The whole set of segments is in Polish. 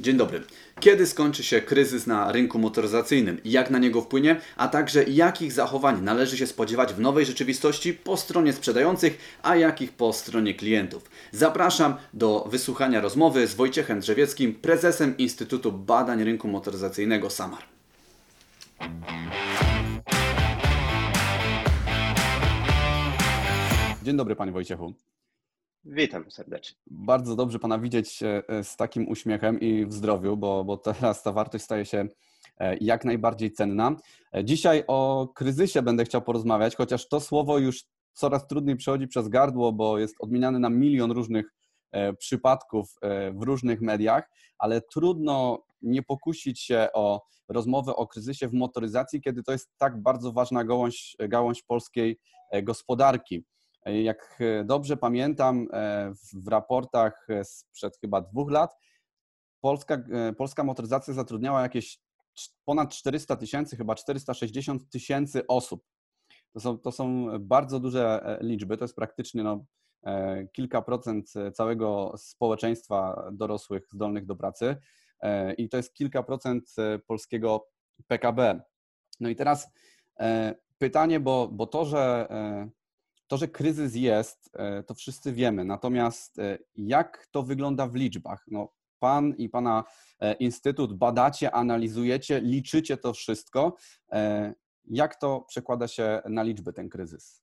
Dzień dobry. Kiedy skończy się kryzys na rynku motoryzacyjnym i jak na niego wpłynie, a także jakich zachowań należy się spodziewać w nowej rzeczywistości po stronie sprzedających, a jakich po stronie klientów? Zapraszam do wysłuchania rozmowy z Wojciechem Drzewieckim, prezesem Instytutu Badań Rynku Motoryzacyjnego SAMAR. Dzień dobry, panie Wojciechu. Witam serdecznie. Bardzo dobrze Pana widzieć e, e, z takim uśmiechem i w zdrowiu, bo, bo teraz ta wartość staje się e, jak najbardziej cenna. Dzisiaj o kryzysie będę chciał porozmawiać, chociaż to słowo już coraz trudniej przechodzi przez gardło, bo jest odmieniane na milion różnych przypadków w różnych mediach, ale trudno nie pokusić się o rozmowę o kryzysie w motoryzacji, kiedy to jest tak bardzo ważna gałąź, gałąź polskiej gospodarki. Jak dobrze pamiętam, e, w raportach sprzed chyba dwóch lat polska, e, polska motoryzacja zatrudniała jakieś ponad 400 tysięcy, chyba 460 tysięcy osób. To są, to są bardzo duże e, liczby, to jest praktycznie no, kilka procent całego społeczeństwa dorosłych zdolnych do pracy i to jest kilka procent polskiego PKB. No i teraz pytanie, bo, bo to, że to, że kryzys jest, e, to wszyscy wiemy. Natomiast e, jak to wygląda w liczbach? No, pan i pana e, instytut badacie, analizujecie, liczycie to wszystko. Jak to przekłada się na liczby ten kryzys?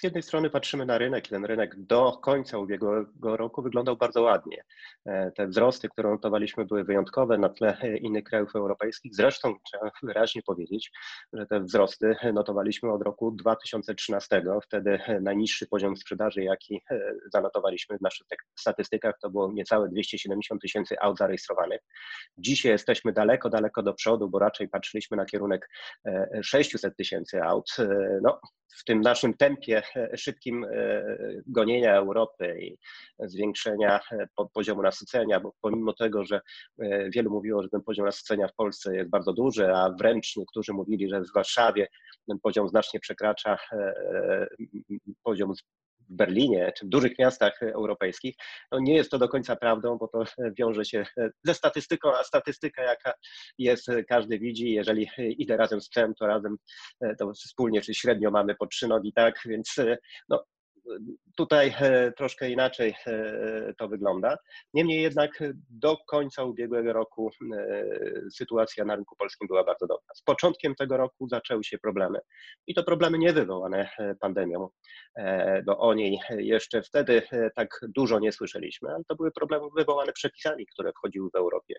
Z jednej strony patrzymy na rynek i ten rynek do końca ubiegłego roku wyglądał bardzo ładnie. E, te wzrosty, które notowaliśmy, były wyjątkowe na tle innych krajów europejskich. Zresztą trzeba wyraźnie powiedzieć, że te wzrosty notowaliśmy od roku 2013. Wtedy najniższy poziom sprzedaży, jaki e, zanotowaliśmy w naszych statystykach, to było niecałe 270 tysięcy aut zarejestrowanych. Dzisiaj jesteśmy daleko, daleko do przodu, bo raczej patrzyliśmy na kierunek 600 e, tysięcy aut. No, w tym naszym tempie e, szybkim e, gonienia Europy i zwiększenia e, poziomu nasycenia, bo pomimo tego, że wielu mówiło, że ten poziom nasycenia w Polsce jest bardzo duży, a wręcz niektórzy mówili, że w Warszawie ten poziom znacznie przekracza poziom w Berlinie czy w dużych miastach europejskich, no nie jest to do końca prawdą, bo to wiąże się ze statystyką, a statystyka jaka jest, każdy widzi, jeżeli idę razem z psem, to razem to wspólnie czy średnio mamy po trzy nogi, tak, więc no, Tutaj e, troszkę inaczej e, to wygląda. Niemniej jednak do końca ubiegłego roku e, sytuacja na rynku polskim była bardzo dobra. Z początkiem tego roku zaczęły się problemy. I to problemy nie wywołane pandemią, bo o niej jeszcze wtedy tak dużo nie słyszeliśmy, ale to były problemy wywołane przepisami, które wchodziły w Europie,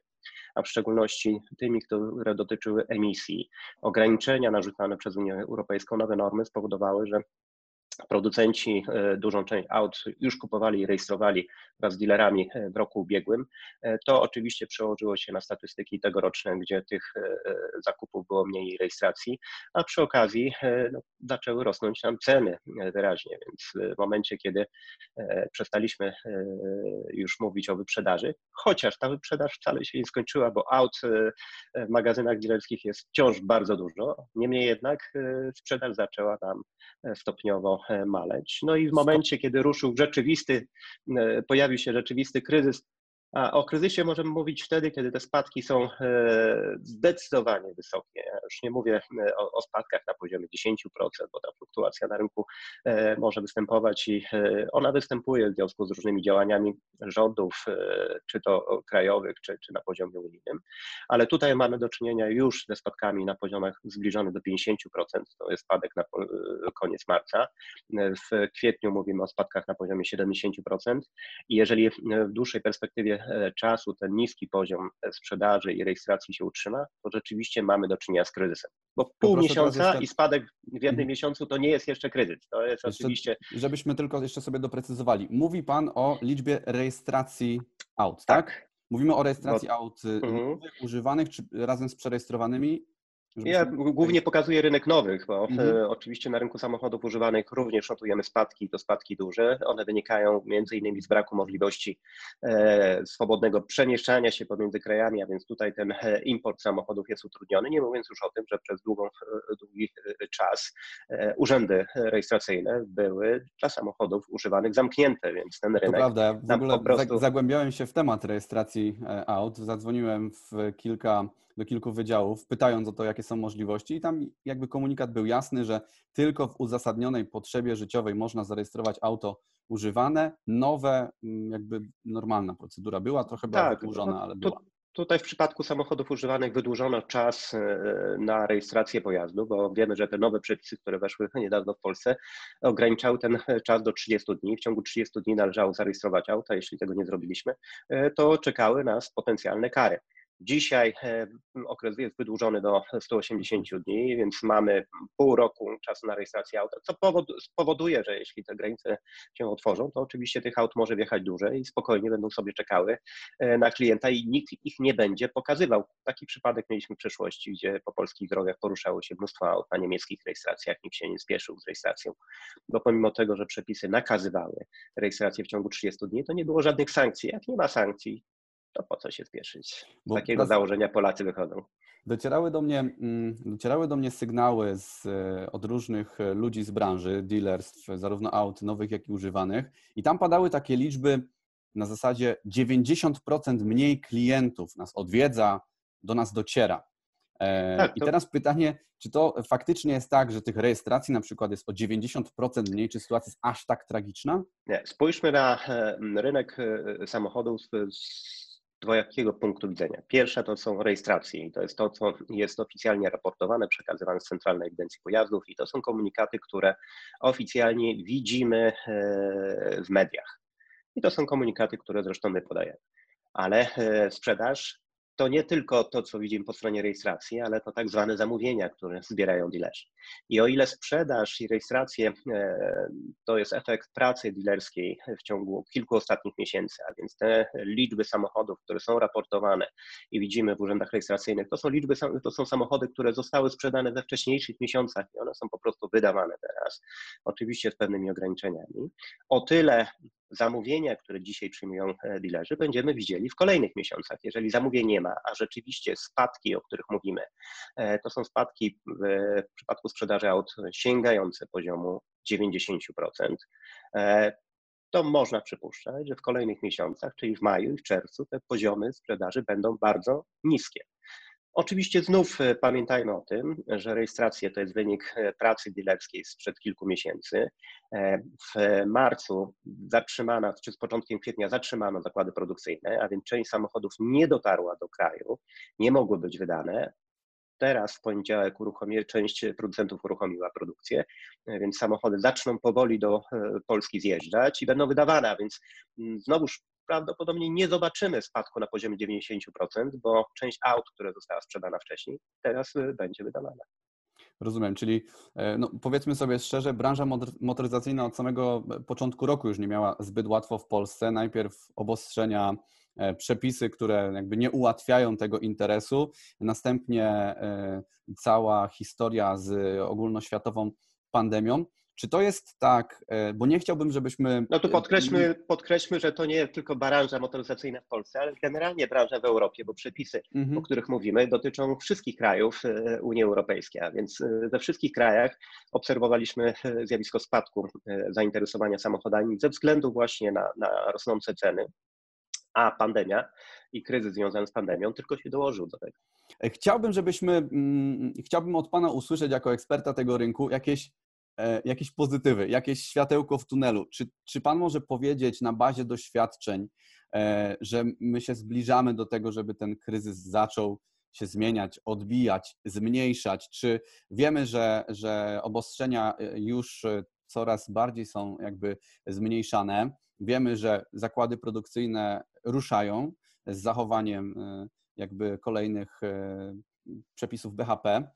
a w szczególności tymi, które dotyczyły emisji. Ograniczenia narzucane przez Unię Europejską, nowe normy spowodowały, że Producenci e, dużą część aut już kupowali i rejestrowali wraz z dealerami e, w roku ubiegłym. E, to oczywiście przełożyło się na statystyki tegoroczne, gdzie tych zakupów było mniej rejestracji, a przy okazji no, zaczęły rosnąć nam ceny wyraźnie, więc w momencie, kiedy przestaliśmy już mówić o wyprzedaży, chociaż ta wyprzedaż wcale się nie skończyła, bo aut w magazynach dealerskich jest wciąż bardzo dużo, niemniej jednak sprzedaż zaczęła nam stopniowo maleć. No i w momencie, kiedy ruszył rzeczywisty, e, pojawił się rzeczywisty kryzys a o kryzysie możemy mówić wtedy, kiedy te spadki są e, zdecydowanie wysokie. Ja już nie mówię e, o, o spadkach na poziomie 10%, bo ta fluktuacja na rynku e, może występować i ona występuje w związku z różnymi działaniami rządów, czy to krajowych, czy, czy na poziomie unijnym. Ale tutaj mamy do czynienia już ze spadkami na poziomach zbliżonych do 50%. To jest spadek na koniec marca. W kwietniu mówimy o spadkach na poziomie 70%. I jeżeli w dłuższej perspektywie czasu ten niski poziom sprzedaży i rejestracji się utrzyma, to rzeczywiście mamy do czynienia z kryzysem. Bo pół miesiąca jeszcze... i spadek w jednym mhm. miesiącu to nie jest jeszcze kryzys. To jest jeszcze, oczywiście. Żebyśmy tylko jeszcze sobie doprecyzowali. Mówi Pan o liczbie rejestracji aut, tak? tak? Mówimy o rejestracji Bo... aut y, mhm. używanych czy razem z przerejestrowanymi Ja głównie pokazuję rynek nowych, bo mhm. E, oczywiście na rynku samochodów używanych również notujemy spadki, to spadki duże. One wynikają między innymi z braku możliwości e, swobodnego przemieszczania się pomiędzy krajami, a więc tutaj ten e, import samochodów jest utrudniony, nie mówiąc już o tym, że przez długą, długi czas urzędy rejestracyjne były dla samochodów używanych zamknięte, więc ten rynek... To prawda, w ogóle prostu... zagłębiałem się w temat rejestracji aut, zadzwoniłem w kilka do kilku wydziałów, pytając o to, jakie są możliwości, i tam jakby komunikat był jasny, że tylko w uzasadnionej potrzebie życiowej można zarejestrować auto używane, nowe, mm, jakby normalna procedura była, trochę była tak, wydłużona, no, ale była. Tutaj w przypadku samochodów używanych wydłużono czas e, na rejestrację pojazdu, bo wiemy, że te nowe przepisy, które weszły niedawno w Polsce, ograniczały ten czas do 30 dni. W ciągu 30 dni należało zarejestrować auto. Jeśli tego nie zrobiliśmy, e, to czekały nas potencjalne kary. Dzisiaj e, okres jest wydłużony do 180 dni, więc mamy pół roku czasu na rejestrację auta, co spowoduje, że jeśli te granice się otworzą, to oczywiście tych aut może wjechać dłużej i spokojnie będą sobie czekały e, na klienta i nikt ich nie będzie pokazywał. Taki przypadek mieliśmy w przeszłości, gdzie po polskich drogach poruszało się mnóstwo aut na niemieckich rejestracjach, nikt się nie spieszył z rejestracją, bo pomimo tego, że przepisy nakazywały rejestrację w ciągu 30 dni, to nie było żadnych sankcji. Jak nie ma sankcji, to po co się spieszyć? Z Bo takiego założenia Polacy wychodzą. Docierały do mnie, mm, docierały do mnie sygnały z, e, od różnych e, ludzi z branży, dealerstw, zarówno aut nowych, jak i używanych, i tam padały takie liczby na zasadzie 90% mniej klientów nas odwiedza, do nas dociera. E, tak, to... I teraz pytanie, czy to faktycznie jest tak, że tych rejestracji na przykład jest o 90% mniej, czy sytuacja jest aż tak tragiczna? Nie. Spójrzmy na rynek samochodów z dwojakiego punktu widzenia. Pierwsza to są rejestracje i to jest to, co jest oficjalnie raportowane, przekazywane z Centralnej Ewidencji Pojazdów i to są komunikaty, które oficjalnie widzimy e, w mediach. I to są komunikaty, które zresztą my podajemy. Ale e, sprzedaż to nie tylko to, co widzimy po stronie rejestracji, ale to tak zwane zamówienia, które zbierają dilerzy. I o ile sprzedaż i rejestrację e, to jest efekt pracy dilerskiej w ciągu kilku ostatnich miesięcy, a więc te liczby samochodów, które są raportowane i widzimy w urzędach rejestracyjnych, to są liczby, to są samochody, które zostały sprzedane we wcześniejszych miesiącach i one są po prostu wydawane teraz, oczywiście z pewnymi ograniczeniami. O tyle zamówienia, które dzisiaj przyjmują e, dilerzy, będziemy widzieli w kolejnych miesiącach. Jeżeli zamówień nie ma, a rzeczywiście spadki, o których mówimy, e, to są spadki w przypadku sprzedaży aut sięgające poziomu 90%, e, to można przypuszczać, że w kolejnych miesiącach, czyli w maju i w czerwcu, te poziomy sprzedaży będą bardzo niskie. Oczywiście znów e, pamiętajmy o tym, że rejestracja to jest wynik e, pracy dealerskiej sprzed kilku miesięcy. E, w marcu zatrzymano, czy z początkiem kwietnia zatrzymano zakłady produkcyjne, a więc część samochodów nie dotarła do kraju, nie mogły być wydane. Teraz w poniedziałek uruchomi, część producentów uruchomiła produkcję, więc samochody zaczną powoli do Polski zjeżdżać i będą wydawane, a więc mm, znowuż prawdopodobnie nie zobaczymy spadku na poziomie 90%, bo część aut, które została sprzedana wcześniej, teraz y, będzie wydawana. Rozumiem, czyli e, no, powiedzmy sobie szczerze, branża motoryzacyjna od samego początku roku już nie miała zbyt łatwo w Polsce. Najpierw obostrzenia, e, przepisy, które jakby nie ułatwiają tego interesu, następnie e, cała historia z ogólnoświatową pandemią. Czy to jest tak, e, bo nie chciałbym, żebyśmy... No tu podkreślmy, podkreślmy, że to nie tylko branża motoryzacyjna w Polsce, ale generalnie branża w Europie, bo przepisy, mhm. o których mówimy, dotyczą wszystkich krajów e, Unii Europejskiej, a więc e, we wszystkich krajach obserwowaliśmy zjawisko spadku zainteresowania samochodami ze względu właśnie na, na rosnące ceny, a pandemia i kryzys związany z pandemią tylko się dołożył do tego. Chciałbym, żebyśmy, mm, chciałbym od Pana usłyszeć jako eksperta tego rynku jakieś E, jakieś pozytywy, jakieś światełko w tunelu. Czy, czy Pan może powiedzieć na bazie doświadczeń, e, że my się zbliżamy do tego, żeby ten kryzys zaczął się zmieniać, odbijać, zmniejszać? Czy wiemy, że, że obostrzenia e, już coraz bardziej są jakby zmniejszane? Wiemy, że zakłady produkcyjne ruszają z zachowaniem jakby kolejnych przepisów BHP.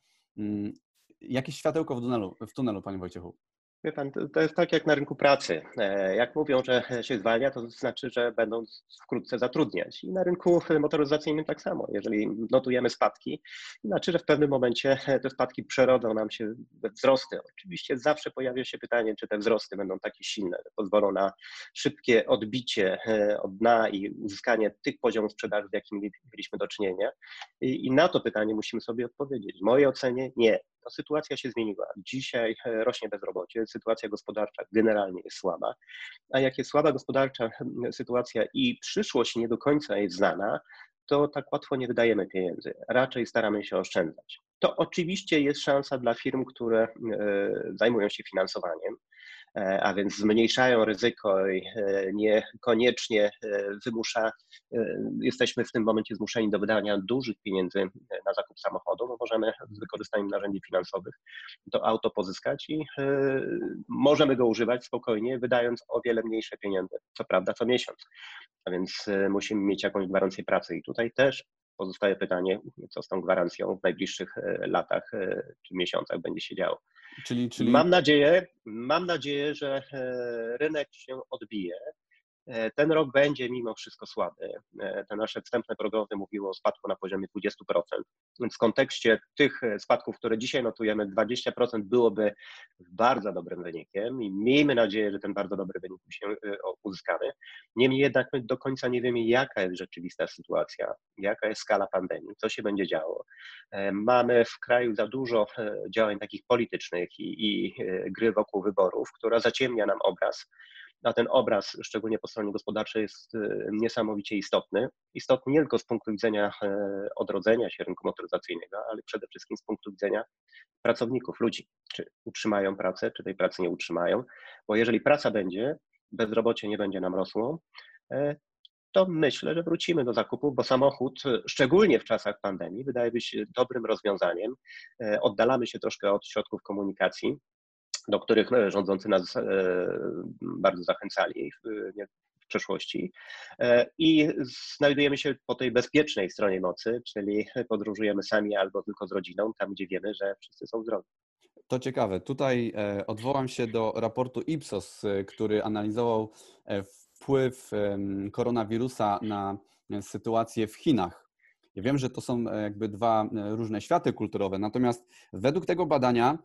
Jakieś światełko w tunelu, w tunelu, panie Wojciechu? Wie pan, to jest tak jak na rynku pracy. E, jak mówią, że się zwalnia, to znaczy, że będą wkrótce zatrudniać. I na rynku motoryzacyjnym tak samo. Jeżeli notujemy spadki, znaczy, że w pewnym momencie te spadki przerodzą nam się we wzrosty. Oczywiście zawsze pojawia się pytanie, czy te wzrosty będą takie silne, że pozwolą na szybkie odbicie e, od dna i uzyskanie tych poziomów sprzedaży, z jakimi mieliśmy do czynienia. I, I na to pytanie musimy sobie odpowiedzieć. W mojej ocenie nie to sytuacja się zmieniła. Dzisiaj e, rośnie bezrobocie, sytuacja gospodarcza generalnie jest słaba, a jak jest słaba gospodarcza sytuacja i przyszłość nie do końca jest znana, to tak łatwo nie wydajemy pieniędzy. Raczej staramy się oszczędzać. To oczywiście jest szansa dla firm, które e, zajmują się finansowaniem. E, a więc zmniejszają ryzyko i e, niekoniecznie e, wymusza, jesteśmy w tym momencie zmuszeni do wydania dużych pieniędzy na zakup samochodu, bo możemy z wykorzystaniem narzędzi finansowych to auto pozyskać i możemy go używać spokojnie, wydając o wiele mniejsze pieniądze, co prawda co miesiąc. A więc musimy mieć jakąś gwarancję pracy i tutaj też pozostaje pytanie, co z tą gwarancją w najbliższych latach czy miesiącach będzie się działo. Czyli, czyli... Mam, nadzieję, mam nadzieję, że e, rynek się odbije. E, ten rok będzie mimo wszystko słaby. E, te nasze wstępne prognozy mówiły o spadku na poziomie 20%. Więc w kontekście tych spadków, które dzisiaj notujemy, 20% byłoby bardzo dobrym wynikiem i miejmy nadzieję, że ten bardzo dobry wynik się uzyskamy. Niemniej jednak my do końca nie wiemy, jaka jest rzeczywista sytuacja, jaka jest skala pandemii, co się będzie działo. Mamy w kraju za dużo działań takich politycznych i, i gry wokół wyborów, która zaciemnia nam obraz a ten obraz, szczególnie po stronie gospodarczej, jest e, niesamowicie istotny. Istotny nie tylko z punktu widzenia e, odrodzenia się rynku motoryzacyjnego, ale przede wszystkim z punktu widzenia pracowników, ludzi. Czy utrzymają pracę, czy tej pracy nie utrzymają, bo jeżeli praca będzie, bezrobocie nie będzie nam rosło, e, to myślę, że wrócimy do zakupów, bo samochód, szczególnie w czasach pandemii, wydaje się dobrym rozwiązaniem. Oddalamy się troszkę od środków komunikacji, do których e, rządzący nas e, bardzo zachęcali w przeszłości. E, I znajdujemy się po tej bezpiecznej stronie mocy, czyli podróżujemy sami albo tylko z rodziną, tam gdzie wiemy, że wszyscy są zdrowi. To ciekawe. Tutaj odwołam się do raportu Ipsos, który analizował wpływ koronawirusa na sytuację w Chinach. Ja wiem, że to są jakby dwa różne światy kulturowe, natomiast według tego badania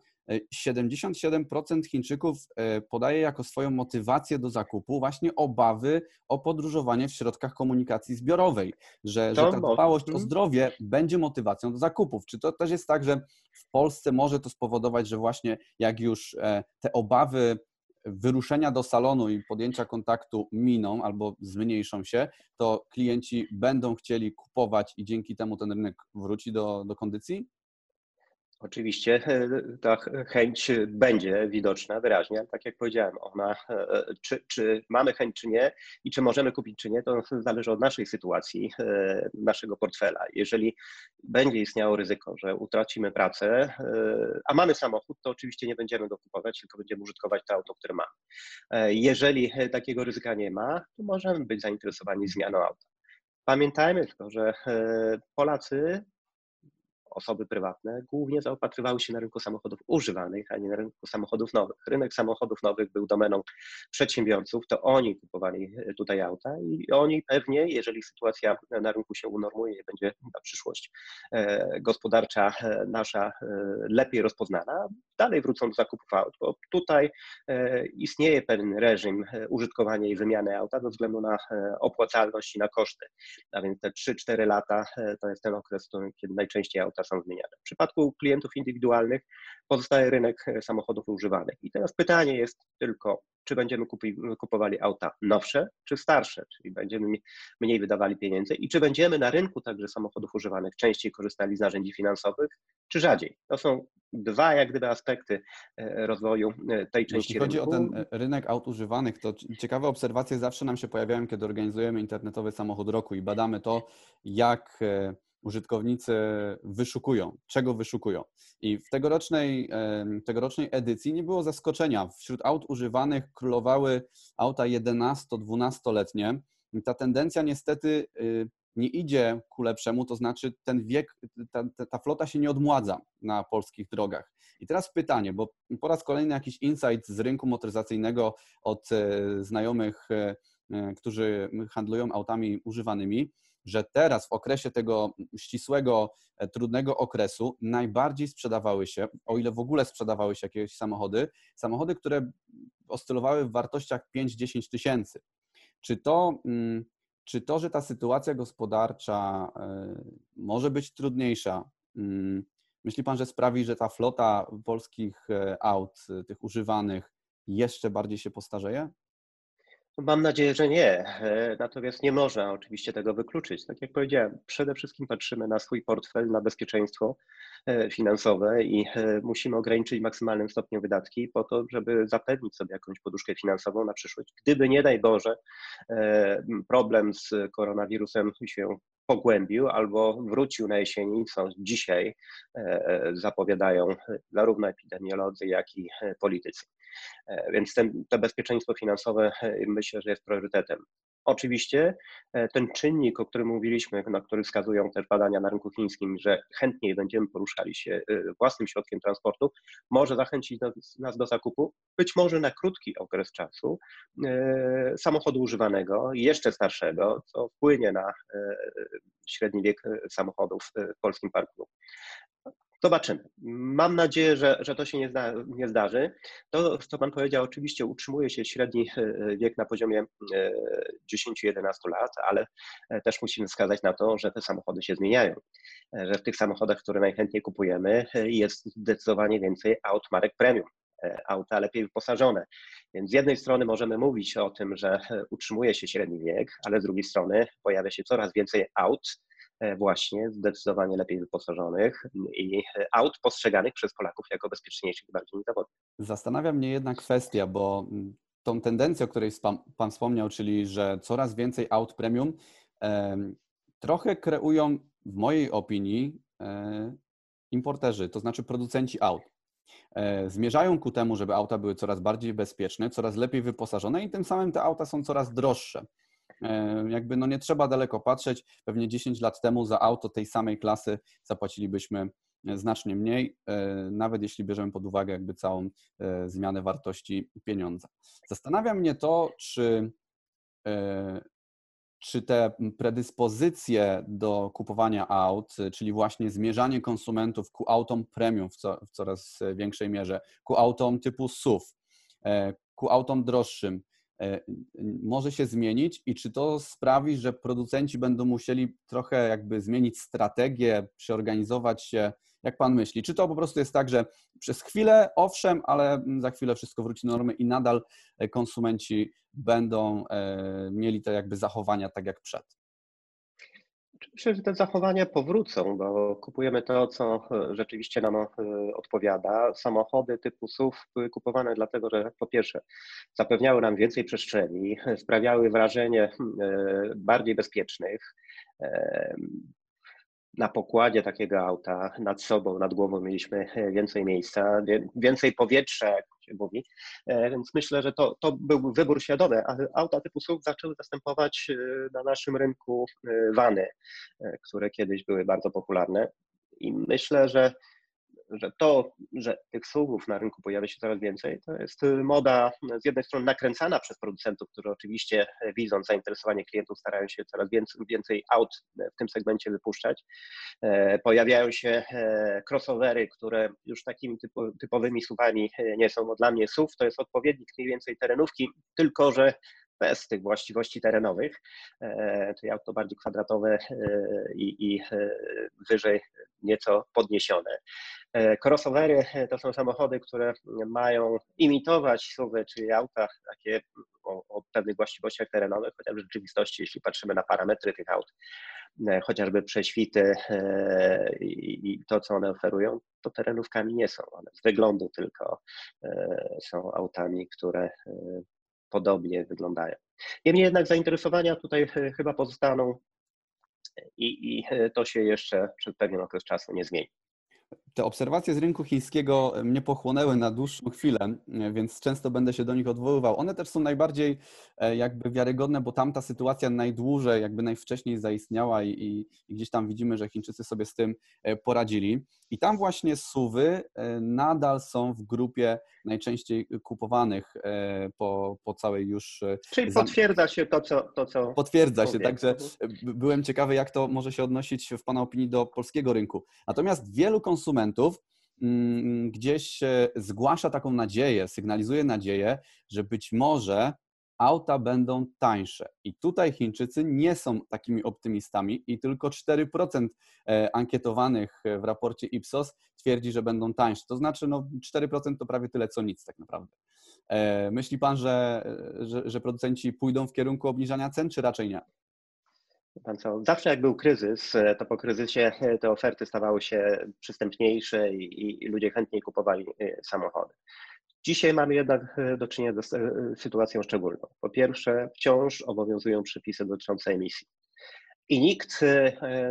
77% Chińczyków e, podaje jako swoją motywację do zakupu właśnie obawy o podróżowanie w środkach komunikacji zbiorowej, że, że ta dbałość o zdrowie będzie motywacją do zakupów. Czy to też jest tak, że w Polsce może to spowodować, że właśnie jak już e, te obawy wyruszenia do salonu i podjęcia kontaktu miną albo zmniejszą się, to klienci będą chcieli kupować i dzięki temu ten rynek wróci do, do kondycji? Oczywiście e, ta chęć będzie widoczna wyraźnie, tak jak powiedziałem, ona, e, czy, czy, mamy chęć, czy nie i czy możemy kupić, czy nie, to zależy od naszej sytuacji, e, naszego portfela. Jeżeli będzie istniało ryzyko, że utracimy pracę, a mamy samochód, to oczywiście nie będziemy go kupować, tylko będziemy użytkować to auto, które mamy. Jeżeli takiego ryzyka nie ma, to możemy być zainteresowani zmianą auta. Pamiętajmy tylko, że Polacy osoby prywatne głównie zaopatrywały się na rynku samochodów używanych, a nie na rynku samochodów nowych. Rynek samochodów nowych był domeną przedsiębiorców, to oni kupowali e, tutaj auta i oni pewnie, jeżeli sytuacja na rynku się unormuje będzie na przyszłość e, gospodarcza e, nasza lepiej rozpoznana, dalej wrócą do zakupów aut, bo tutaj istnieje pewien reżim użytkowania i wymiany auta ze względu na opłacalność i na koszty. A więc te 3-4 lata to jest ten okres, kiedy najczęściej auta są zmieniane. W przypadku klientów indywidualnych pozostaje rynek e, samochodów używanych. I teraz pytanie jest tylko, czy będziemy kupowali auta nowsze czy starsze, czyli będziemy mniej wydawali pieniędzy i czy będziemy na rynku także samochodów używanych częściej korzystali z narzędzi finansowych, czy rzadziej. To są dwa jak gdyby aspekty e, rozwoju e, tej części Jeśli chodzi rynku. o ten rynek aut używanych, to ciekawe obserwacje zawsze nam się pojawiają, kiedy organizujemy internetowy samochód roku i badamy to, jak użytkownicy wyszukują, czego wyszukują. I w tegorocznej, tegorocznej edycji nie było zaskoczenia. Wśród aut używanych królowały auta 11-12-letnie. Ta tendencja niestety y, nie idzie ku lepszemu, to znaczy ten wiek, ta, ta flota się nie odmładza na polskich drogach. I teraz pytanie, bo po raz kolejny jakiś insight z rynku motoryzacyjnego od znajomych, którzy handlują autami używanymi, że teraz w okresie tego ścisłego, e, trudnego okresu najbardziej sprzedawały się, o ile w ogóle sprzedawały się jakieś samochody, samochody, które oscylowały w wartościach 5-10 tysięcy. Czy to, mm, czy to, że ta sytuacja gospodarcza e, może być trudniejsza, mm, myśli Pan, że sprawi, że ta flota polskich e, aut, tych używanych, jeszcze bardziej się postarzeje? Mam nadzieję, że nie. E, natomiast nie można oczywiście tego wykluczyć. Tak jak powiedziałem, przede wszystkim patrzymy na swój portfel, na bezpieczeństwo e, finansowe i e, musimy ograniczyć w maksymalnym stopniu wydatki po to, żeby zapewnić sobie jakąś poduszkę finansową na przyszłość. Gdyby nie daj Boże problem z koronawirusem się pogłębił albo wrócił na jesieni, co dzisiaj zapowiadają zarówno epidemiolodzy, jak i politycy. E, więc ten, to bezpieczeństwo finansowe e, myślę, że jest priorytetem. Oczywiście e, ten czynnik, o którym mówiliśmy, na który wskazują też badania na rynku chińskim, że chętniej będziemy poruszali się własnym środkiem transportu, może zachęcić nas do zakupu, być może na krótki okres czasu, samochodu używanego, jeszcze starszego, co wpłynie na średni wiek samochodów w polskim parku. Zobaczymy. Mam nadzieję, że, że to się nie, zda, nie zdarzy. To, co Pan powiedział, oczywiście utrzymuje się średni e, wiek na poziomie 10-11 e, lat, ale e, też musimy wskazać na to, że te samochody się zmieniają. Że w tych samochodach, które najchętniej kupujemy, jest zdecydowanie więcej aut marek premium auta lepiej wyposażone. Więc z jednej strony możemy mówić o tym, że utrzymuje się średni wiek, ale z drugiej strony pojawia się coraz więcej aut właśnie zdecydowanie lepiej wyposażonych i aut postrzeganych przez Polaków jako bezpieczniejszych i bardziej niezawodnych. Zastanawia mnie jedna kwestia, bo tą tendencję, o której Pan wspomniał, czyli że coraz więcej aut premium, trochę kreują w mojej opinii e, importerzy, to znaczy producenci aut. E, zmierzają ku temu, żeby auta były coraz bardziej bezpieczne, coraz lepiej wyposażone i tym samym te auta są coraz droższe. E, jakby no nie trzeba daleko patrzeć, pewnie 10 lat temu za auto tej samej klasy zapłacilibyśmy e, znacznie mniej, e, nawet jeśli bierzemy pod uwagę jakby całą zmianę wartości pieniądza. Zastanawia mnie to, czy, czy te predyspozycje do kupowania aut, czyli właśnie zmierzanie konsumentów ku autom premium w, co, w coraz większej mierze, ku autom typu SUV, ku autom droższym, może się zmienić i czy to sprawi, że producenci będą musieli trochę jakby zmienić strategię, przeorganizować się, jak Pan myśli? Czy to po prostu jest tak, że przez chwilę owszem, ale za chwilę wszystko wróci do normy i nadal e, konsumenci będą e, mieli te jakby zachowania tak jak przed? Myślę, że te zachowania powrócą, bo kupujemy to, co e, rzeczywiście nam e, odpowiada. Samochody typu SUV były kupowane dlatego, że po pierwsze zapewniały nam więcej przestrzeni, sprawiały wrażenie hmm, e, bardziej bezpiecznych, na pokładzie takiego auta nad sobą, nad głową mieliśmy e, więcej miejsca, więcej powietrza, jak się mówi, e, więc myślę, że to, to był wybór świadomy, ale auta typu SUV zaczęły zastępować e, na naszym rynku wany, które kiedyś były bardzo popularne. I myślę, że że to, że tych SUVów na rynku pojawia się coraz więcej, to jest y, moda z jednej strony nakręcana przez producentów, którzy oczywiście e, widząc zainteresowanie klientów starają się coraz więcej, więcej aut e, w tym segmencie wypuszczać. E, pojawiają się crossovery, które już takimi typowymi SUVami nie są. Bo dla mnie SUV to jest odpowiednik mniej więcej terenówki, tylko że bez tych właściwości terenowych, czyli auto bardziej kwadratowe i, i wyżej nieco podniesione. Crossovery to są samochody, które mają imitować SUVy, czyli auta takie o, o pewnych właściwościach terenowych, chociaż w rzeczywistości, jeśli patrzymy na parametry tych aut, chociażby prześwity i to, co one oferują, to terenówkami nie są. One z wyglądu tylko są autami, które podobnie wyglądają. Niemniej jednak zainteresowania tutaj e, chyba pozostaną i, i e, to się jeszcze przez pewien okres czasu nie zmieni. Te obserwacje z rynku chińskiego mnie pochłonęły na dłuższą chwilę, więc często będę się do nich odwoływał. One też są najbardziej e, jakby wiarygodne, bo tam ta sytuacja najdłużej, jakby najwcześniej zaistniała i, i, gdzieś tam widzimy, że Chińczycy sobie z tym e, poradzili. I tam właśnie suwy e, nadal są w grupie najczęściej kupowanych po, po całej już... Czyli potwierdza się to, co... To, co potwierdza się, także byłem ciekawy, jak to może się odnosić w Pana opinii do polskiego rynku. Natomiast wielu konsumentów mm, gdzieś zgłasza taką nadzieję, sygnalizuje nadzieję, że być może auta będą tańsze. I tutaj Chińczycy nie są takimi optymistami i tylko 4% e, ankietowanych w raporcie Ipsos twierdzi, że będą tańsze. To znaczy no 4% to prawie tyle co nic tak naprawdę. E, myśli Pan, że, że, że producenci pójdą w kierunku obniżania cen, czy raczej nie? Pan co, zawsze jak był kryzys, e, to po kryzysie e, te oferty stawały się przystępniejsze i, i ludzie chętniej kupowali e, samochody. Dzisiaj mamy jednak do czynienia z sytuacją szczególną. Po pierwsze, wciąż obowiązują przepisy dotyczące emisji. I nikt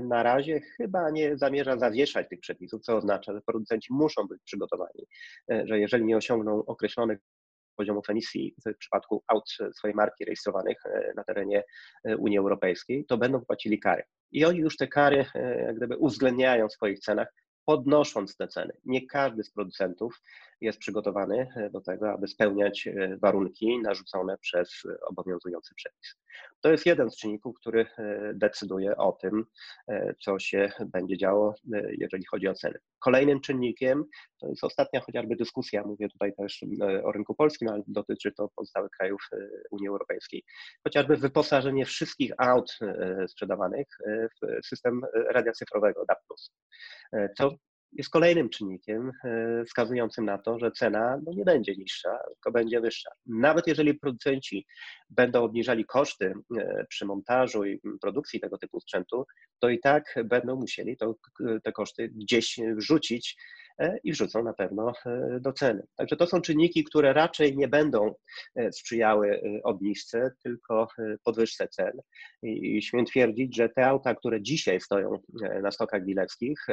na razie chyba nie zamierza zawieszać tych przepisów, co oznacza, że producenci muszą być przygotowani, że jeżeli nie osiągną określonych poziomów emisji w przypadku aut swojej marki rejestrowanych e, na terenie e, Unii Europejskiej, to będą płacili kary. I oni już te kary e, jak gdyby uwzględniają w swoich cenach, podnosząc te ceny. Nie każdy z producentów jest przygotowany e, do tego, aby spełniać e, warunki narzucone przez obowiązujący przepis. To jest jeden z czynników, który e, decyduje o tym, co się będzie działo, jeżeli chodzi o ceny. Kolejnym czynnikiem to jest ostatnia chociażby dyskusja, mówię tutaj też o rynku polskim, ale dotyczy to pozostałych krajów Unii Europejskiej. Chociażby wyposażenie wszystkich aut sprzedawanych w system radia cyfrowego DAB+. Co jest kolejnym czynnikiem e, wskazującym na to, że cena no, nie będzie niższa, tylko będzie wyższa. Nawet jeżeli producenci będą obniżali koszty e, przy montażu i produkcji tego typu sprzętu, to i tak będą musieli to, te koszty gdzieś wrzucić E, i wrzucą na pewno e, do ceny. Także to są czynniki, które raczej nie będą e, sprzyjały obniżce, tylko podwyżce cen. I śmiem twierdzić, że te auta, które dzisiaj stoją na stokach dealerskich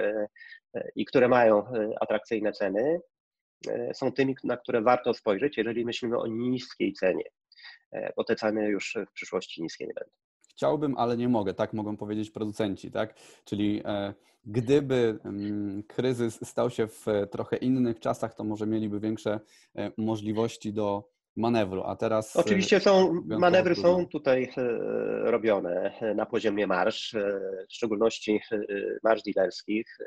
i które mają atrakcyjne ceny, są tymi, na które warto spojrzeć, jeżeli myślimy o niskiej cenie, bo te ceny już w przyszłości niskie nie będą. Chciałbym, ale nie mogę, tak mogą powiedzieć producenci, tak? Czyli Gdyby kryzys stał się w trochę innych czasach, to może mieliby większe e, możliwości do manewru, a teraz... E, Oczywiście są, manewry są tutaj e, robione na poziomie marsz, w szczególności marsz dealerskich.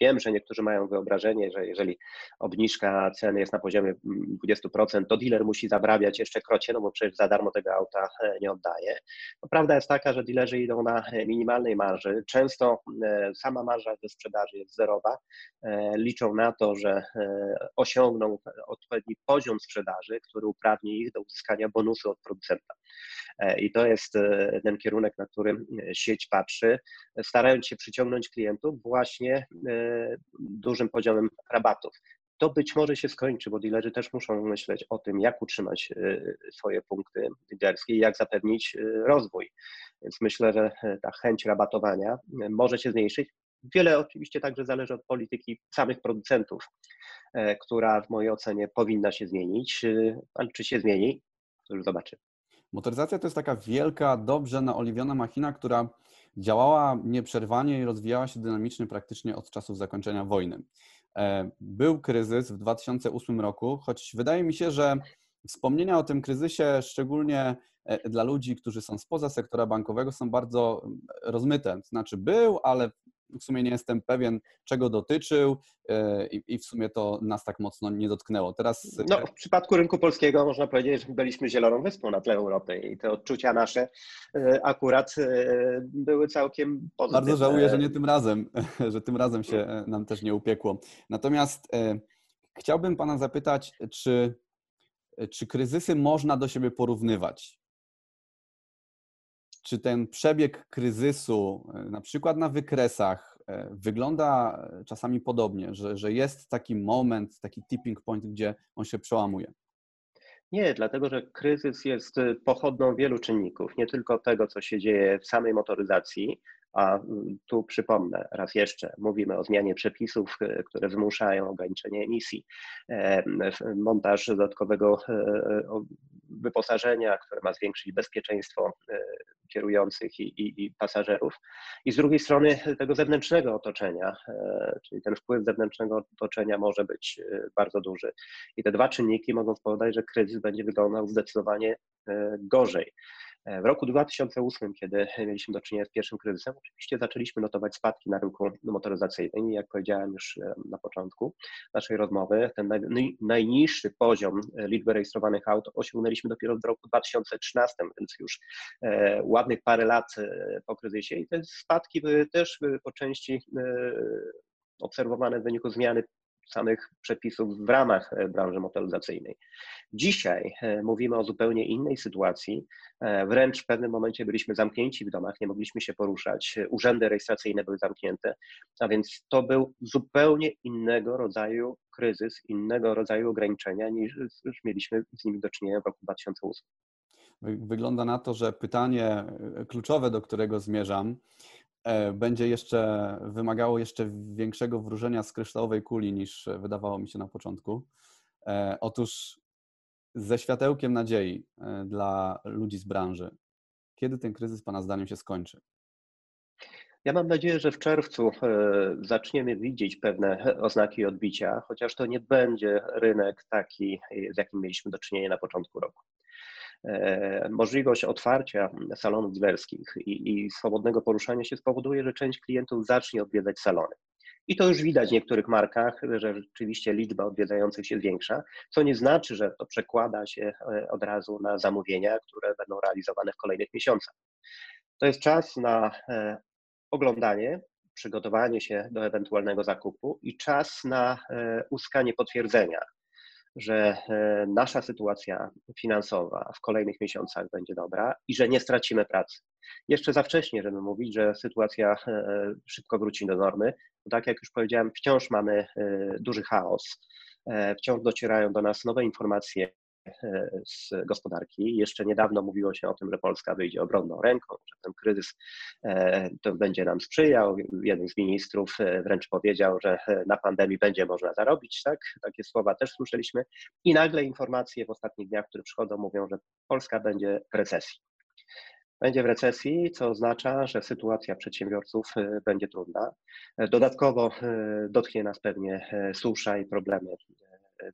Wiem, że niektórzy mają wyobrażenie, że jeżeli obniżka ceny jest na poziomie 20%, to dealer musi zabrabiać jeszcze krocie, no bo przecież za darmo tego auta e, nie oddaje. No, prawda jest taka, że dealerzy idą na minimalnej marży. Często e, sama marża ze sprzedaży jest zerowa. E, liczą na to, że osiągną odpowiedni poziom sprzedaży, który uprawni ich do uzyskania bonusu od producenta. I to jest ten kierunek, na którym sieć patrzy, starając się przyciągnąć klientów właśnie dużym poziomem rabatów. To być może się skończy, bo dealerzy też muszą myśleć o tym, jak utrzymać e, swoje punkty liderskie i jak zapewnić e, rozwój. Więc myślę, że e, ta chęć rabatowania może się zmniejszyć. Wiele oczywiście także zależy od polityki samych producentów, która w mojej ocenie powinna się zmienić. Ale czy się zmieni, to już zobaczymy. Motoryzacja to jest taka wielka, dobrze naoliwiona machina, która działała nieprzerwanie i rozwijała się dynamicznie praktycznie od czasów zakończenia wojny. E, był kryzys w 2008 roku, choć wydaje mi się, że wspomnienia o tym kryzysie, szczególnie e, dla ludzi, którzy są spoza sektora bankowego, są bardzo rozmyte. To znaczy był, ale w sumie nie jestem pewien, czego dotyczył e, i, w sumie to nas tak mocno nie dotknęło. Teraz... No, w przypadku rynku polskiego można powiedzieć, że byliśmy zieloną wyspą na tle Europy i te odczucia nasze e, akurat e, były całkiem pozytywne. Bardzo żałuję, że nie tym razem, że tym razem się nam też nie upiekło. Natomiast chciałbym Pana zapytać, czy, czy kryzysy można do siebie porównywać? Czy ten przebieg kryzysu, e, na przykład na wykresach, e, wygląda e, czasami podobnie, że, że jest taki moment, taki tipping point, gdzie on się przełamuje? Nie, dlatego że kryzys jest pochodną wielu czynników, nie tylko tego, co się dzieje w samej motoryzacji, A mm, tu przypomnę raz jeszcze, mówimy o zmianie przepisów, e, które wymuszają ograniczenie emisji, e, montaż dodatkowego e, wyposażenia, które ma zwiększyć bezpieczeństwo kierujących i, i, i, pasażerów, i z drugiej strony tego zewnętrznego otoczenia, czyli ten wpływ zewnętrznego otoczenia może być bardzo duży. I te dwa czynniki mogą spowodować, że kryzys będzie wyglądał zdecydowanie gorzej. W roku 2008, kiedy mieliśmy do czynienia z pierwszym kryzysem, oczywiście zaczęliśmy notować spadki na rynku motoryzacyjnym i jak powiedziałem już e, na początku naszej rozmowy, ten najniższy poziom e, liczby rejestrowanych aut osiągnęliśmy dopiero w roku 2013, więc już e, ładnych parę lat po kryzysie i te spadki były też po części obserwowane w wyniku zmiany samych przepisów w ramach e, branży motoryzacyjnej. Dzisiaj e, mówimy o zupełnie innej sytuacji. E, wręcz w pewnym momencie byliśmy zamknięci w domach, nie mogliśmy się poruszać, urzędy rejestracyjne były zamknięte, a więc to był zupełnie innego rodzaju kryzys, innego rodzaju ograniczenia niż mieliśmy z nimi do czynienia w roku 2008. Wygląda na to, że pytanie kluczowe, do którego zmierzam, będzie jeszcze wymagało jeszcze większego wróżenia z kryształowej kuli niż wydawało mi się na początku. E, otóż ze światełkiem nadziei e, dla ludzi z branży, kiedy ten kryzys Pana zdaniem się skończy? Ja mam nadzieję, że w czerwcu zaczniemy widzieć pewne oznaki odbicia, chociaż to nie będzie rynek taki, z jakim mieliśmy do czynienia na początku roku. E, możliwość otwarcia salonów dilerskich i, i swobodnego poruszania się spowoduje, że część klientów zacznie odwiedzać salony. I to już widać w niektórych markach, że rzeczywiście liczba odwiedzających się zwiększa, co nie znaczy, że to przekłada się e, od razu na zamówienia, które będą realizowane w kolejnych miesiącach. To jest czas na e, oglądanie, przygotowanie się do ewentualnego zakupu i czas na uzyskanie potwierdzenia że e, nasza sytuacja finansowa w kolejnych miesiącach będzie dobra i że nie stracimy pracy. Jeszcze za wcześnie, żeby mówić, że sytuacja e, szybko wróci do normy, bo tak jak już powiedziałem, wciąż mamy e, duży chaos, wciąż docierają do nas nowe informacje z gospodarki. Jeszcze niedawno mówiło się o tym, że Polska wyjdzie obronną ręką, że ten kryzys e, to będzie nam sprzyjał. Jeden z ministrów e, wręcz powiedział, że e, na pandemii będzie można zarobić. Tak? Takie słowa też słyszeliśmy. I nagle informacje w ostatnich dniach, które przychodzą, mówią, że Polska będzie w recesji. Będzie w recesji, co oznacza, że sytuacja przedsiębiorców będzie trudna. Dodatkowo dotknie nas pewnie susza i problemy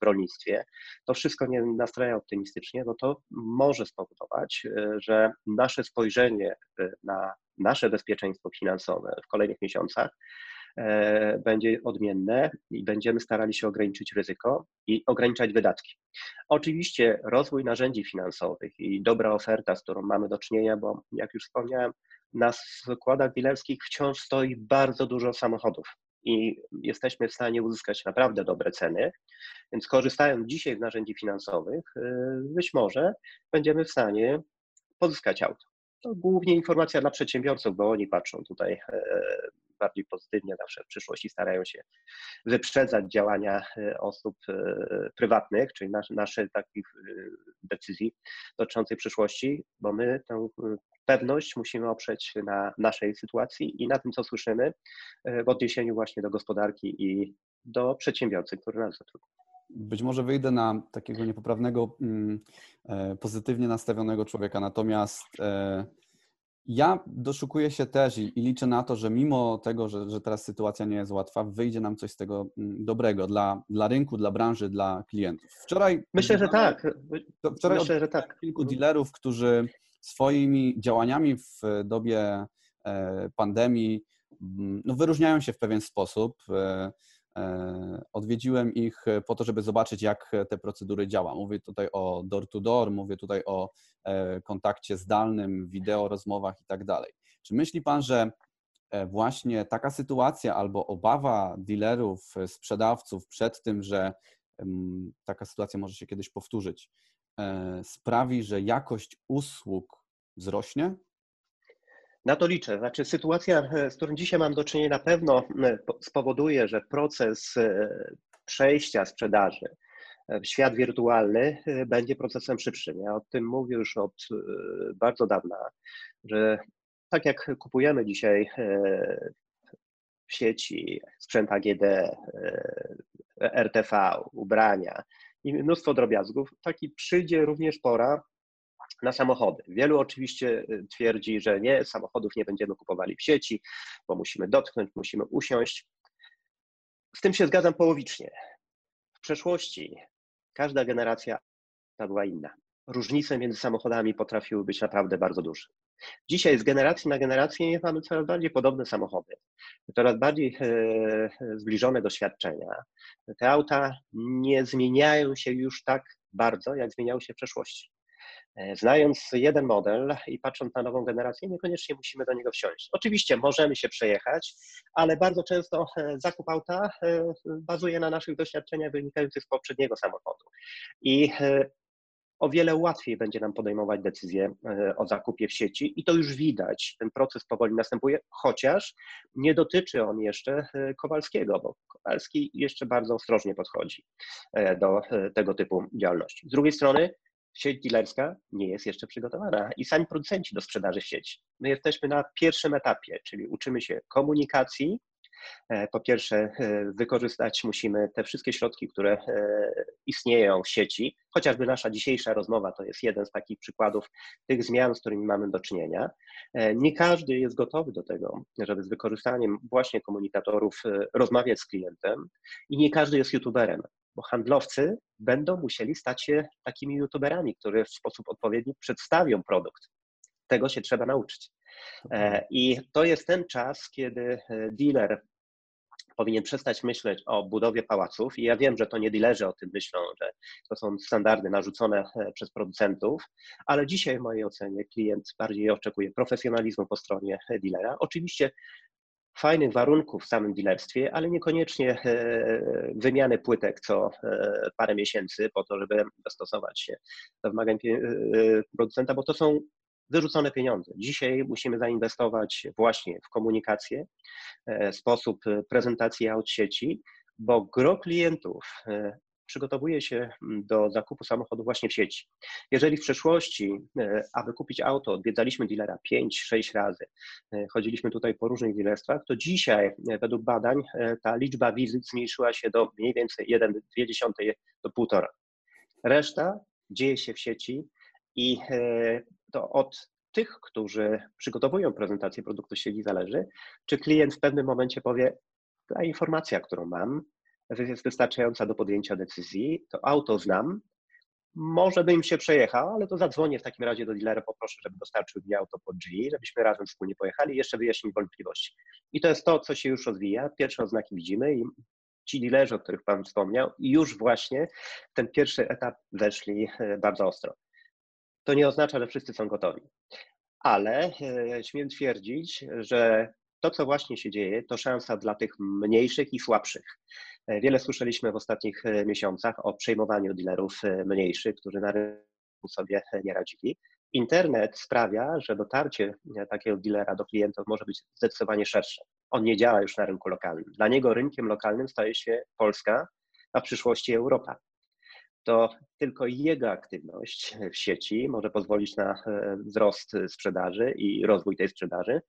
w rolnictwie, to wszystko nie nastraja optymistycznie, bo to może spowodować, e, że nasze spojrzenie e, na nasze bezpieczeństwo finansowe w kolejnych miesiącach e, będzie odmienne i będziemy starali się ograniczyć ryzyko i ograniczać wydatki. Oczywiście rozwój narzędzi finansowych i dobra oferta, z którą mamy do czynienia, bo jak już wspomniałem, na składach dealerskich wciąż stoi bardzo dużo samochodów i jesteśmy w stanie uzyskać naprawdę dobre ceny. Więc korzystając dzisiaj z narzędzi finansowych, y, być może będziemy w stanie pozyskać auto. To głównie informacja dla przedsiębiorców, bo oni patrzą tutaj e, bardziej pozytywnie zawsze w przyszłości, starają się wyprzedzać działania e, osób e, prywatnych, czyli nasze, nasze takich decyzji dotyczących przyszłości, bo my tę pewność musimy oprzeć na naszej sytuacji i na tym, co słyszymy w odniesieniu właśnie do gospodarki i do przedsiębiorcy, który nas zatrudnia. Być może wyjdę na takiego niepoprawnego, mm, e, pozytywnie nastawionego człowieka, natomiast e, ja doszukuję się też i, i, liczę na to, że mimo tego, że, że teraz sytuacja nie jest łatwa, wyjdzie nam coś z tego mm, dobrego dla, dla rynku, dla branży, dla klientów. Wczoraj. Myślę, że tak. Wczoraj Myślę, że tak. kilku dealerów, którzy swoimi działaniami w dobie e, pandemii mm, no, wyróżniają się w pewien sposób. E, odwiedziłem ich po to, żeby zobaczyć, jak te procedury działa. Mówię tutaj o door-to-door, mówię tutaj o e, kontakcie zdalnym, wideo, rozmowach i tak dalej. Czy myśli Pan, że e, właśnie taka sytuacja albo obawa dealerów, sprzedawców przed tym, że taka sytuacja może się kiedyś powtórzyć, sprawi, że jakość usług wzrośnie? Na to liczę. Znaczy, sytuacja, e, z którą dzisiaj mam do czynienia, na pewno e, spowoduje, że proces e, przejścia sprzedaży w świat wirtualny będzie procesem szybszym. Ja o tym mówię już od bardzo dawna, że tak jak kupujemy dzisiaj w sieci sprzęt AGD, RTV, ubrania i mnóstwo drobiazgów, taki przyjdzie również pora na samochody. Wielu oczywiście y, twierdzi, że nie, samochodów nie będziemy kupowali w sieci, bo musimy dotknąć, musimy usiąść. Z tym się zgadzam połowicznie. W przeszłości każda generacja była inna. Różnice między samochodami potrafiły być naprawdę bardzo duże. Dzisiaj z generacji na generację mamy coraz bardziej podobne samochody, coraz bardziej e, zbliżone doświadczenia. Te auta nie zmieniają się już tak bardzo, jak zmieniały się w przeszłości. E, znając jeden model i patrząc na nową generację, niekoniecznie musimy do niego wsiąść. Oczywiście możemy się przejechać, ale bardzo często e, zakup auta bazuje na naszych doświadczeniach wynikających z poprzedniego samochodu. I o wiele łatwiej będzie nam podejmować decyzje e, o zakupie w sieci i to już widać. Ten proces powoli następuje, chociaż nie dotyczy on jeszcze e, Kowalskiego, bo Kowalski jeszcze bardzo ostrożnie podchodzi e, do tego typu działalności. Z drugiej strony sieć dealerska nie jest jeszcze przygotowana i sami producenci do sprzedaży sieci. My jesteśmy na pierwszym etapie, czyli uczymy się komunikacji, E, po pierwsze, e, wykorzystać musimy te wszystkie środki, które e, istnieją w sieci. Chociażby nasza dzisiejsza rozmowa to jest jeden z takich przykładów tych zmian, z którymi mamy do czynienia. Nie każdy jest gotowy do tego, żeby z wykorzystaniem właśnie komunikatorów rozmawiać z klientem i nie każdy jest youtuberem bo handlowcy będą musieli stać się takimi youtuberami, którzy w sposób odpowiedni przedstawią produkt. Tego się trzeba nauczyć. I to jest ten czas, kiedy dealer powinien przestać myśleć o budowie pałaców. I ja wiem, że to nie dilerzy o tym myślą, że to są standardy narzucone e, przez producentów, ale dzisiaj w mojej ocenie klient bardziej oczekuje profesjonalizmu po stronie dealera. Oczywiście fajnych warunków w samym dealerstwie, ale niekoniecznie e, wymiany płytek co e, parę miesięcy po to, żeby dostosować się do wymagań producenta, bo to są wyrzucone pieniądze. Dzisiaj musimy zainwestować właśnie w komunikację, e, sposób prezentacji aut sieci, bo gro klientów e, przygotowuje się do zakupu samochodu właśnie w sieci. Jeżeli w przeszłości, e, aby kupić auto, odwiedzaliśmy dealera 5-6 razy, chodziliśmy tutaj po różnych dealerstwach, to dzisiaj według badań ta liczba wizyt zmniejszyła się do mniej więcej 1,2 do 1,5. Reszta dzieje się w sieci i to od tych, którzy przygotowują prezentację produktu sieci zależy, czy klient w pewnym momencie powie, ta informacja, którą mam, jest wystarczająca do podjęcia decyzji, to auto znam, może bym się przejechał, ale to zadzwonię w takim razie do dealera, poproszę, żeby dostarczył mi auto pod drzwi, żebyśmy razem wspólnie pojechali i jeszcze wyjaśnić wątpliwości. I to jest to, co się już rozwija. Pierwsze oznaki widzimy i ci dealerzy, o których Pan wspomniał, już właśnie w ten pierwszy etap weszli e, bardzo ostro. To nie oznacza, że wszyscy są gotowi. Ale e, śmiem twierdzić, że to, co właśnie się dzieje, to szansa dla tych mniejszych i słabszych. E, wiele słyszeliśmy w ostatnich e, miesiącach o przejmowaniu dealerów mniejszych, którzy na rynku sobie nie radzili. Internet sprawia, że dotarcie takiego dealera do klientów może być zdecydowanie szersze. On nie działa już na rynku lokalnym. Dla niego rynkiem lokalnym staje się Polska, a w przyszłości Europa to tylko jego aktywność w sieci może pozwolić na e, wzrost sprzedaży i rozwój tej sprzedaży.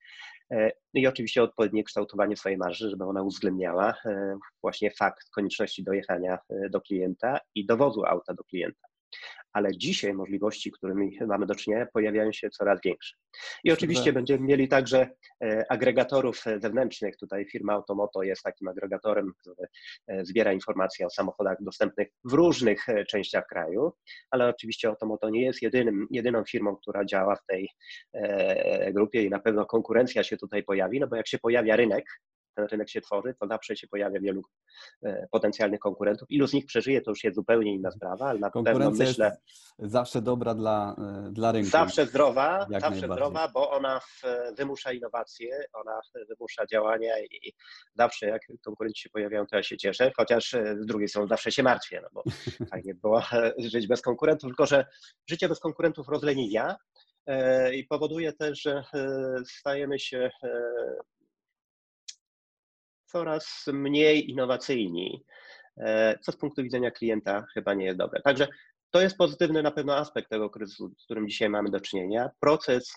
E, I oczywiście odpowiednie kształtowanie swojej marży, żeby ona uwzględniała e, właśnie fakt konieczności dojechania do klienta i dowozu auta do klienta ale dzisiaj możliwości, którymi mamy do czynienia, pojawiają się coraz większe. I oczywiście będziemy mieli także e, agregatorów zewnętrznych. Tutaj firma Automoto jest takim agregatorem, który e, zbiera informacje o samochodach dostępnych w różnych e, częściach kraju, ale oczywiście Automoto nie jest jedynym, jedyną firmą, która działa w tej grupie i na pewno konkurencja się tutaj pojawi, no bo jak się pojawia rynek, ten rynek się tworzy, to zawsze się pojawia wielu e, potencjalnych konkurentów. Ilu z nich przeżyje, to już jest zupełnie inna sprawa, ale na pewno myślę... zawsze dobra dla, e, dla rynku. Zawsze zdrowa, zawsze zdrowa, bo ona wymusza innowacje, ona wymusza działania i zawsze jak konkurenci się pojawiają, to ja się cieszę, chociaż e, z drugiej strony zawsze się martwię, no bo fajnie było żyć bez konkurentów, tylko że życie bez konkurentów rozleniwia, i powoduje też, że stajemy się coraz mniej innowacyjni, e, co z punktu widzenia klienta chyba nie jest dobre. Także to jest pozytywny na pewno aspekt tego kryzysu, z którym dzisiaj mamy do czynienia. Proces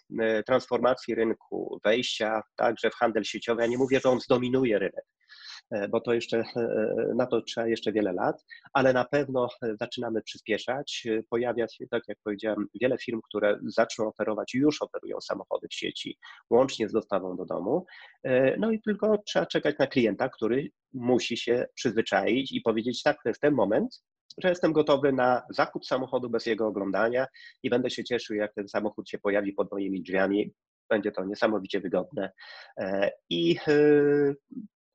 transformacji rynku, wejścia także w handel sieciowy, ja nie mówię, że on zdominuje rynek, E, bo to jeszcze, e, e, na to trzeba jeszcze wiele lat, ale na pewno zaczynamy przyspieszać. Pojawia się, tak jak powiedziałem, wiele firm, które zaczną oferować, już oferują samochody w sieci, łącznie z dostawą do domu. No i tylko trzeba czekać na klienta, który musi się przyzwyczaić i powiedzieć, tak, to jest ten moment, że jestem gotowy na zakup samochodu bez jego oglądania i będę się cieszył, jak ten samochód się pojawi pod moimi drzwiami. Będzie to niesamowicie wygodne. I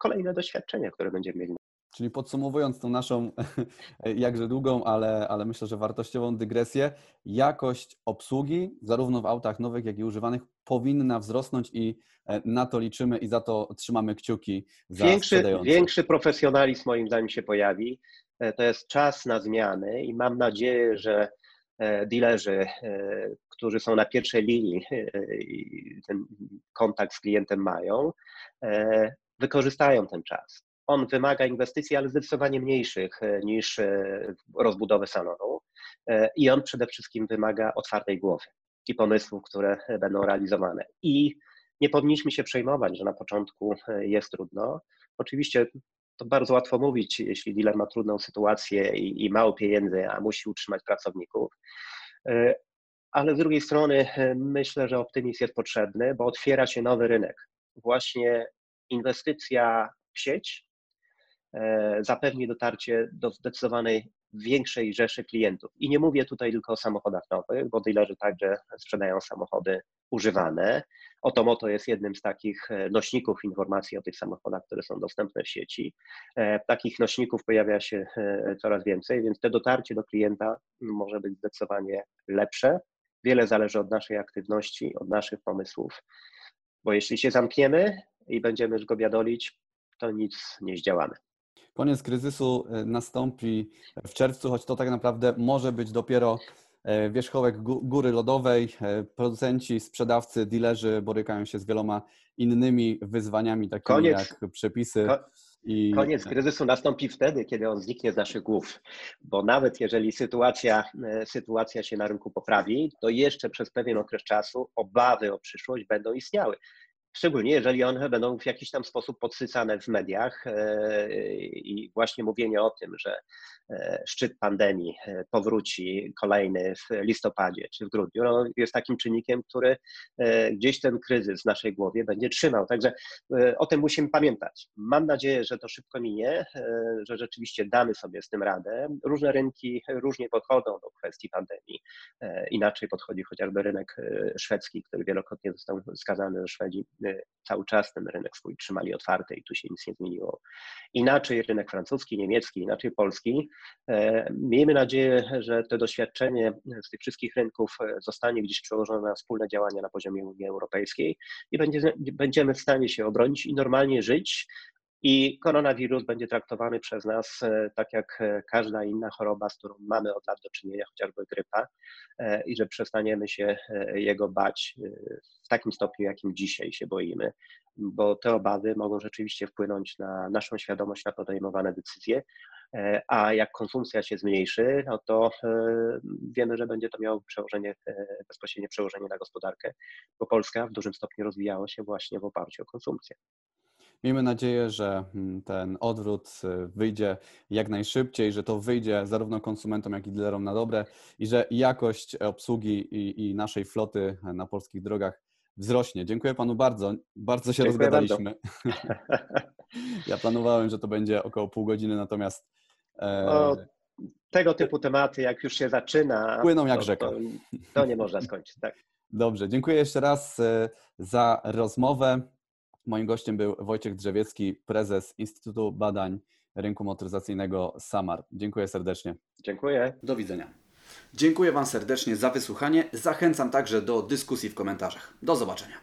kolejne doświadczenia, które będziemy mieli. Czyli podsumowując tą naszą jakże długą, ale, ale myślę, że wartościową dygresję, jakość obsługi, zarówno w autach nowych, jak i używanych, powinna wzrosnąć i e, na to liczymy i za to trzymamy kciuki za większy, większy profesjonalizm moim zdaniem się pojawi. E, to jest czas na zmiany i mam nadzieję, że e, dealerzy, którzy są na pierwszej linii i ten kontakt z klientem mają, wykorzystają ten czas. On wymaga inwestycji, ale zdecydowanie mniejszych e, niż e, rozbudowę salonu e, i on przede wszystkim wymaga otwartej głowy i pomysłów, które będą realizowane. I nie powinniśmy się przejmować, że na początku jest trudno. Oczywiście to bardzo łatwo mówić, jeśli dealer ma trudną sytuację i, i mało pieniędzy, a musi utrzymać pracowników. Ale z drugiej strony myślę, że optymizm jest potrzebny, bo otwiera się nowy rynek. Właśnie inwestycja w sieć e, zapewni dotarcie do zdecydowanej większej rzeszy klientów. I nie mówię tutaj tylko o samochodach nowych, bo dealerzy także sprzedają samochody używane. Otomoto jest jednym z takich e, nośników informacji o tych samochodach, które są dostępne w sieci. E, takich nośników pojawia się coraz więcej, więc te dotarcie do klienta może być zdecydowanie lepsze. Wiele zależy od naszej aktywności, od naszych pomysłów, bo jeśli się zamkniemy, i będziemy go biadolić, to nic nie zdziałamy. Koniec kryzysu e, nastąpi w czerwcu, choć to tak naprawdę może być dopiero e, wierzchołek góry lodowej. E, producenci, sprzedawcy, dilerzy borykają się z wieloma innymi wyzwaniami, takimi koniec, jak przepisy. Ko, i... Koniec kryzysu nastąpi wtedy, kiedy on zniknie z naszych głów, bo nawet jeżeli sytuacja, sytuacja się na rynku poprawi, to jeszcze przez pewien okres czasu obawy o przyszłość będą istniały. Szczególnie jeżeli one będą w jakiś tam sposób podsycane w mediach e, i właśnie mówienie o tym, że e, szczyt pandemii e, powróci kolejny w listopadzie czy w grudniu, no jest takim czynnikiem, który gdzieś ten kryzys w naszej głowie będzie trzymał. Także o tym musimy pamiętać. Mam nadzieję, że to szybko minie, że rzeczywiście damy sobie z tym radę. Różne rynki różnie podchodzą do kwestii pandemii. Inaczej podchodzi chociażby rynek szwedzki, który wielokrotnie został wskazany, że Szwedzi cały czas ten rynek swój trzymali otwarty i tu się nic nie zmieniło. Inaczej rynek francuski, niemiecki, inaczej polski. E, miejmy nadzieję, że to doświadczenie z tych wszystkich rynków e, zostanie gdzieś przełożone na wspólne działania na poziomie Unii Europejskiej i będzie, będziemy w stanie się obronić i normalnie żyć, i koronawirus będzie traktowany przez nas e, tak jak e, każda inna choroba, z którą mamy od lat do czynienia, chociażby grypa, e, i że przestaniemy się jego bać w takim stopniu, jakim dzisiaj się boimy, bo te obawy mogą rzeczywiście wpłynąć na naszą świadomość, na podejmowane decyzje. A jak konsumpcja się zmniejszy, no to wiemy, że będzie to miało przełożenie, bezpośrednie przełożenie na gospodarkę, bo Polska w dużym stopniu rozwijała się właśnie w oparciu o konsumpcję. Miejmy nadzieję, że mm, ten odwrót y, wyjdzie jak najszybciej, że to wyjdzie zarówno konsumentom, jak i dealerom na dobre i że jakość obsługi i, i naszej floty na polskich drogach wzrośnie. Dziękuję Panu bardzo. Bardzo się Dziękuję rozgadaliśmy. Bardzo. ja planowałem, że to będzie około pół godziny, natomiast. E... O, tego typu tematy, jak już się zaczyna. Płyną jak to, rzeka. To, to nie można skończyć. Tak. Dobrze, dziękuję jeszcze raz e, za rozmowę. Moim gościem był Wojciech Drzewiecki, prezes Instytutu Badań Rynku Motoryzacyjnego SAMAR. Dziękuję serdecznie. Dziękuję. Do widzenia. Dziękuję Wam serdecznie za wysłuchanie. Zachęcam także do dyskusji w komentarzach. Do zobaczenia.